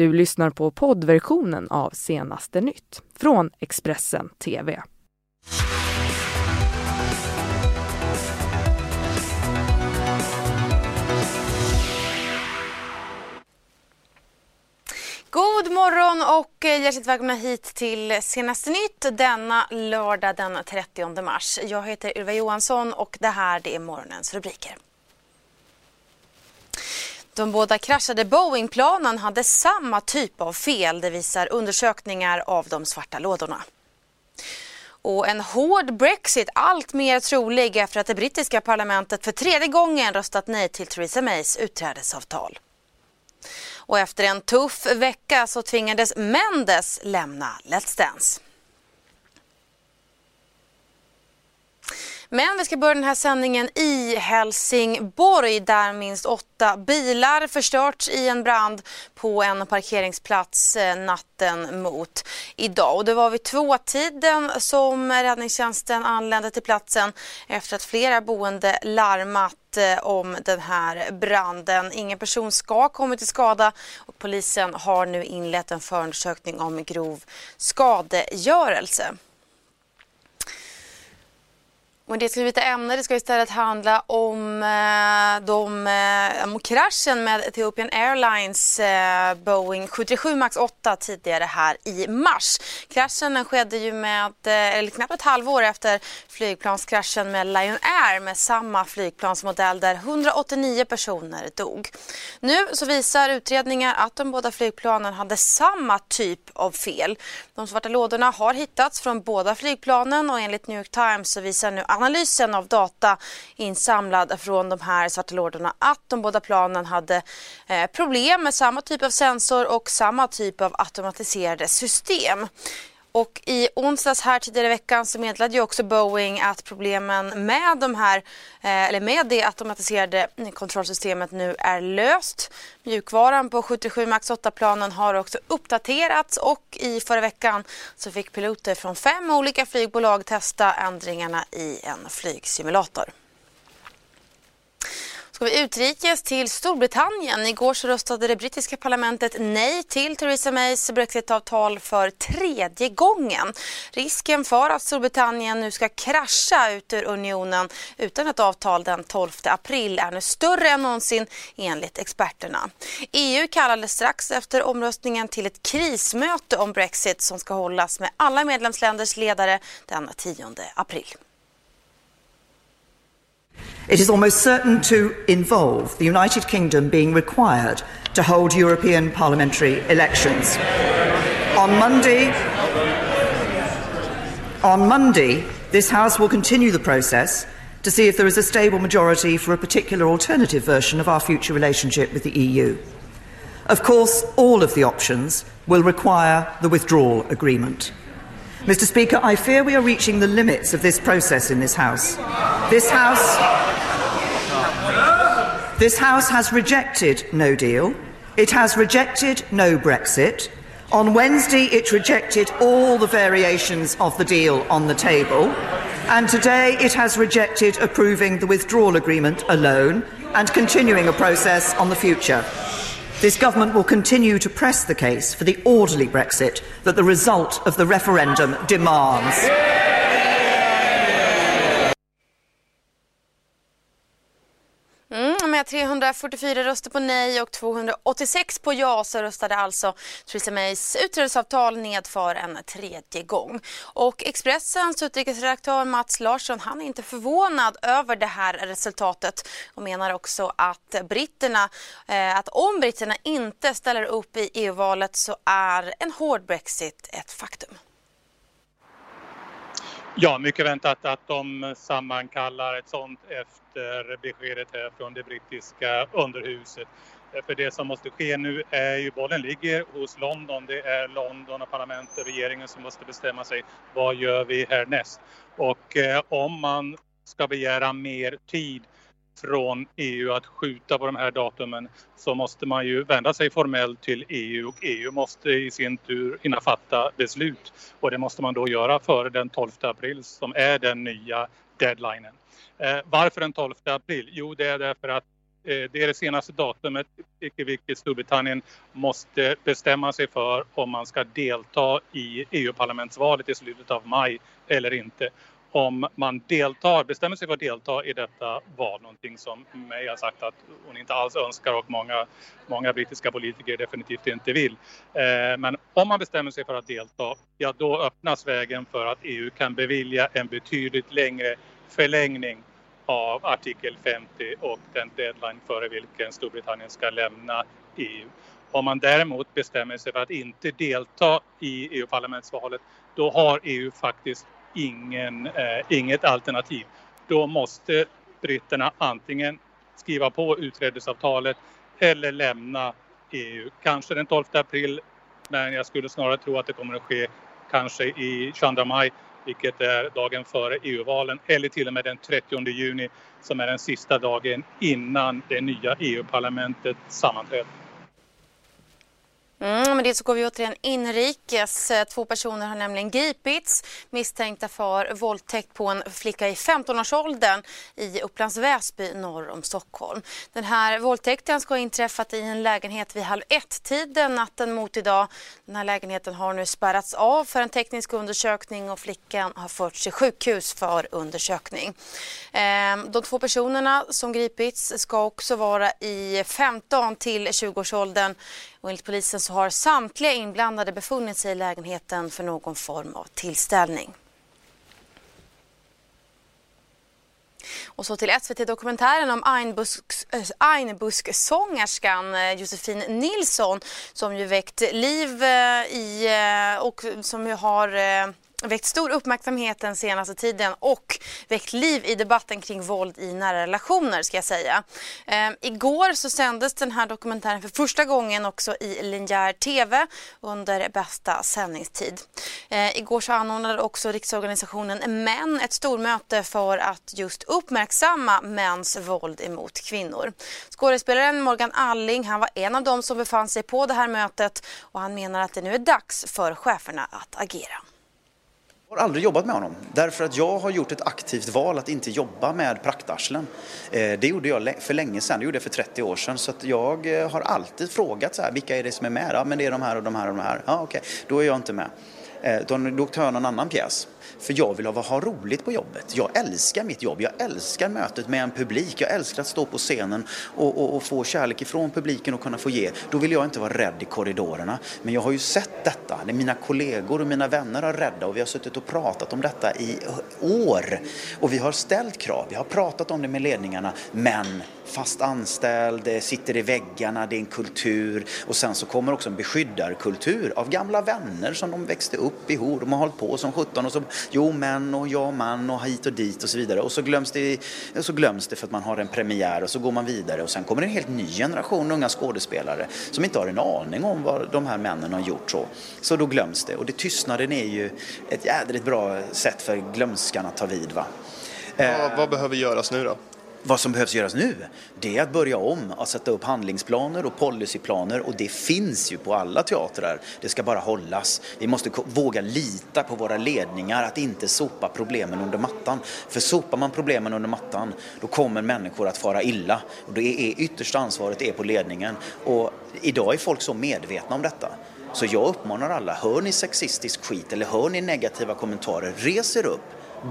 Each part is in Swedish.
Du lyssnar på poddversionen av Senaste nytt från Expressen TV. God morgon och eh, hjärtligt välkomna hit till Senaste nytt denna lördag den 30 mars. Jag heter Ylva Johansson och det här det är morgonens rubriker. De båda kraschade Boeingplanen hade samma typ av fel, det visar undersökningar av de svarta lådorna. Och en hård Brexit allt mer trolig efter att det brittiska parlamentet för tredje gången röstat nej till Theresa Mays utträdesavtal. Och efter en tuff vecka så tvingades Mendes lämna Let's Dance. Men vi ska börja den här sändningen i Helsingborg där minst åtta bilar förstörts i en brand på en parkeringsplats eh, natten mot idag. Och det var vid tvåtiden som räddningstjänsten anlände till platsen efter att flera boende larmat eh, om den här branden. Ingen person ska ha kommit till skada och polisen har nu inlett en förundersökning om grov skadegörelse. Och det ska vi byta ämne. Det ska istället handla om, eh, de, eh, om kraschen med Ethiopian Airlines eh, Boeing 737 MAX 8 tidigare här i mars. Kraschen skedde ju med, eh, eller knappt ett halvår efter flygplanskraschen med Lion Air med samma flygplansmodell där 189 personer dog. Nu så visar utredningar att de båda flygplanen hade samma typ av fel. De svarta lådorna har hittats från båda flygplanen och enligt New York Times så visar nu analysen av data insamlad från de här svarta lådorna att de båda planen hade eh, problem med samma typ av sensor och samma typ av automatiserade system. Och i onsdags här tidigare i veckan så meddelade ju också Boeing att problemen med de här, eh, eller med det automatiserade kontrollsystemet nu är löst. Mjukvaran på 77 MAX 8-planen har också uppdaterats och i förra veckan så fick piloter från fem olika flygbolag testa ändringarna i en flygsimulator ska vi utrikes till Storbritannien. Igår så röstade det brittiska parlamentet nej till Theresa Mays brexitavtal för tredje gången. Risken för att Storbritannien nu ska krascha ut ur unionen utan ett avtal den 12 april är nu större än någonsin enligt experterna. EU kallade strax efter omröstningen till ett krismöte om brexit som ska hållas med alla medlemsländers ledare den 10 april. It is almost certain to involve the United Kingdom being required to hold European parliamentary elections. On Monday, on Monday, this House will continue the process to see if there is a stable majority for a particular alternative version of our future relationship with the EU. Of course, all of the options will require the withdrawal agreement. Mr. Speaker, I fear we are reaching the limits of this process in this House. This House. This House has rejected no deal. It has rejected no Brexit. On Wednesday, it rejected all the variations of the deal on the table. And today, it has rejected approving the withdrawal agreement alone and continuing a process on the future. This government will continue to press the case for the orderly Brexit that the result of the referendum demands. 344 röster på nej och 286 på ja så röstade alltså Theresa Mays utträdesavtal ned för en tredje gång. Och Expressens utrikesredaktör Mats Larsson han är inte förvånad över det här resultatet och menar också att britterna, eh, att om britterna inte ställer upp i EU-valet så är en hård Brexit ett faktum. Ja, mycket väntat att de sammankallar ett sånt efter beskedet här från det brittiska underhuset. För det som måste ske nu är ju bollen ligger hos London. Det är London och parlamentet, och regeringen som måste bestämma sig. Vad gör vi härnäst? Och eh, om man ska begära mer tid från EU att skjuta på de här datumen så måste man ju vända sig formellt till EU och EU måste i sin tur hinna fatta beslut och det måste man då göra före den 12 april som är den nya deadlinen. Eh, varför den 12 april? Jo, det är därför att eh, det är det senaste datumet i vilket Storbritannien måste bestämma sig för om man ska delta i EU-parlamentsvalet i slutet av maj eller inte om man deltar, bestämmer sig för att delta i detta val, någonting som May har sagt att hon inte alls önskar och många, många brittiska politiker definitivt inte vill. Eh, men om man bestämmer sig för att delta, ja då öppnas vägen för att EU kan bevilja en betydligt längre förlängning av artikel 50 och den deadline före vilken Storbritannien ska lämna EU. Om man däremot bestämmer sig för att inte delta i EU-parlamentsvalet, då har EU faktiskt ingen, eh, inget alternativ. Då måste britterna antingen skriva på utträdesavtalet eller lämna EU. Kanske den 12 april, men jag skulle snarare tro att det kommer att ske kanske i 22 maj, vilket är dagen före EU-valen, eller till och med den 30 juni som är den sista dagen innan det nya EU-parlamentet sammanträder. Mm, men det så går vi återigen inrikes. Eh, två personer har nämligen gripits misstänkta för våldtäkt på en flicka i 15-årsåldern i Upplands Väsby norr om Stockholm. Den här våldtäkten ska ha inträffat i en lägenhet vid halv ett-tiden natten mot idag. Den här lägenheten har nu spärrats av för en teknisk undersökning och flickan har förts till sjukhus för undersökning. Ehm, de två personerna som gripits ska också vara i 15 till 20-årsåldern och enligt polisen så har samtliga inblandade befunnit sig i lägenheten för någon form av tillställning. Och så till SVT-dokumentären om eh, Einbusksångerskan äh, Josefin Nilsson som ju väckt liv eh, i och som ju har väckt stor uppmärksamhet den senaste tiden och väckt liv i debatten kring våld i nära relationer ska jag säga. Ehm, igår så sändes den här dokumentären för första gången också i linjär TV under bästa sändningstid. Ehm, igår så anordnade också Riksorganisationen Män ett stormöte för att just uppmärksamma mäns våld emot kvinnor. Skådespelaren Morgan Alling han var en av dem som befann sig på det här mötet och han menar att det nu är dags för cheferna att agera. Jag har aldrig jobbat med honom därför att jag har gjort ett aktivt val att inte jobba med praktarslen. Eh, det gjorde jag för länge sedan, det gjorde jag för 30 år sedan. Så jag eh, har alltid frågat så här, vilka är det som är med? Ja, men det är de här och de här och de här. Ja, okej, då är jag inte med. Eh, då tar jag någon annan pjäs. För jag vill ha, ha roligt på jobbet. Jag älskar mitt jobb. Jag älskar mötet med en publik. Jag älskar att stå på scenen och, och, och, få kärlek ifrån publiken och kunna få ge. Då vill jag inte vara rädd i korridorerna. Men jag har ju sett detta. Mina kollegor och mina vänner har rädda och vi har suttit och pratat om detta i år. Och vi har ställt krav. Vi har pratat om det med ledningarna. Men fast anställd, det sitter i väggarna, det är en kultur och sen så kommer också en beskyddarkultur av gamla vänner som de växte upp ihop. De har hållit på som 17 och så jo men och ja man och hit och dit och så vidare och så glöms det, så glöms det för att man har en premiär och så går man vidare och sen kommer en helt ny generation unga skådespelare som inte har en aning om vad de här männen har gjort så. Så då glöms det och det tystnaden är ju ett jädrigt bra sätt för glömskan att ta vid va. Ja, vad behöver göras nu då? Vad som behövs göras nu, det är att börja om, att sätta upp handlingsplaner och policyplaner och det finns ju på alla teatrar. Det ska bara hållas. Vi måste våga lita på våra ledningar att inte sopa problemen under mattan. För sopar man problemen under mattan, då kommer människor att fara illa. Och det är yttersta ansvaret är på ledningen. Och idag är folk så medvetna om detta. Så jag uppmanar alla, hör ni sexistisk skit eller hör ni negativa kommentarer, res er upp.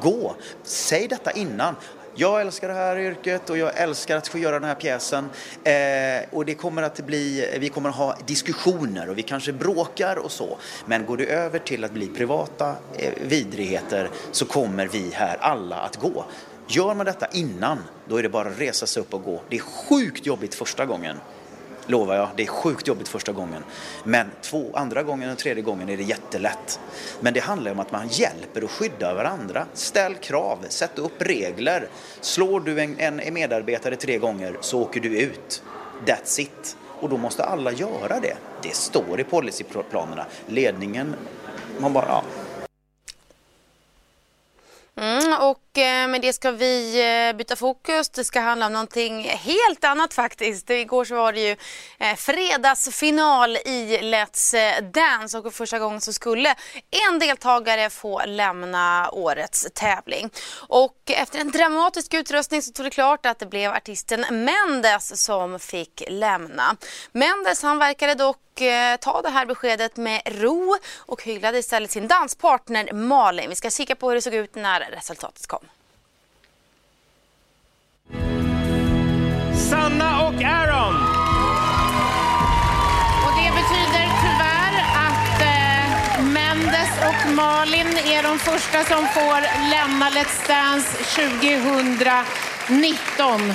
Gå! Säg detta innan jag älskar det här yrket och jag älskar att få göra den här pjäsen. Eh, och det kommer att bli, vi kommer att ha diskussioner och vi kanske bråkar och så. Men går det över till att bli privata eh, vidrigheter så kommer vi här alla att gå. Gör man detta innan, då är det bara att resa sig upp och gå. Det är sjukt jobbigt första gången lovar jag. Det är sjukt jobbigt första gången. Men två, andra gången och tredje gången är det jättelätt. Men det handlar om att man hjälper och skyddar varandra. Ställ krav, sätt upp regler. Slår du en, en medarbetare tre gånger så åker du ut. That's it. Och då måste alla göra det. Det står i policyplanerna. Ledningen, man bara, ja, Mm, och eh, med det ska vi eh, byta fokus. Det ska handla om någonting helt annat faktiskt. Igår så var det ju eh, fredagsfinal i Let's Dance och för första gången så skulle en deltagare få lämna årets tävling. Och efter en dramatisk utrustning så tog det klart att det blev artisten Mendes som fick lämna. Mendes han verkade dock ta det här beskedet med ro och hyllade istället sin danspartner Malin. Vi ska kika på hur det såg ut när resultatet kom. Sanna och Aaron. Och det betyder tyvärr att eh, Mendes och Malin är de första som får lämna Let's Dance 2019.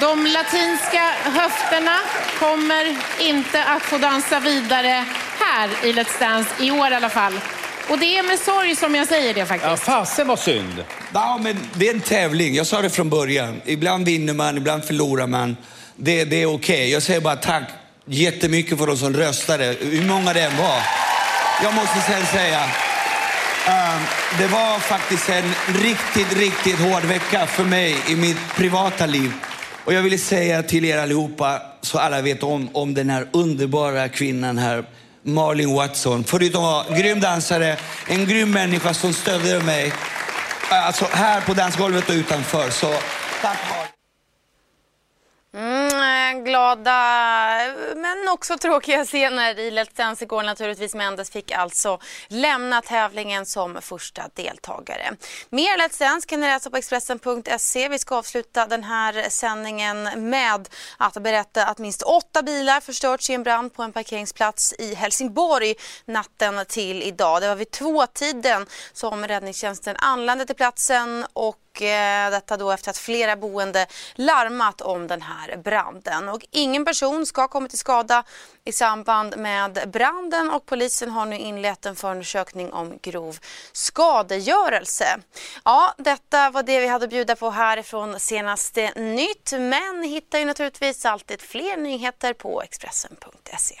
De latinska höfterna kommer inte att få dansa vidare här i Let's Dance, i år i alla fall. Och det är med sorg som jag säger det faktiskt. Ja, fasen var synd. Ja, men det är en tävling. Jag sa det från början. Ibland vinner man, ibland förlorar man. Det, det är okej. Okay. Jag säger bara tack jättemycket för de som röstade, hur många det än var. Jag måste sen säga, uh, det var faktiskt en riktigt, riktigt hård vecka för mig i mitt privata liv. Och jag ville säga till er allihopa, så alla vet om, om den här underbara kvinnan här, Marlin Watson. Förutom att vara grym dansare, en grym människa som stödde mig. Alltså här på dansgolvet och utanför. Så tack Marlin. Glada men också tråkiga scener i Let's Dance igår naturligtvis. Mendes fick alltså lämna tävlingen som första deltagare. Mer Let's Dance kan ni läsa på Expressen.se. Vi ska avsluta den här sändningen med att berätta att minst åtta bilar förstörts i en brand på en parkeringsplats i Helsingborg natten till idag. Det var vid tvåtiden som räddningstjänsten anlände till platsen och Eh, detta då efter att flera boende larmat om den här branden. Och ingen person ska ha kommit till skada i samband med branden och polisen har nu inlett en förundersökning om grov skadegörelse. Ja, detta var det vi hade att bjuda på härifrån senaste nytt men hittar ju naturligtvis alltid fler nyheter på Expressen.se.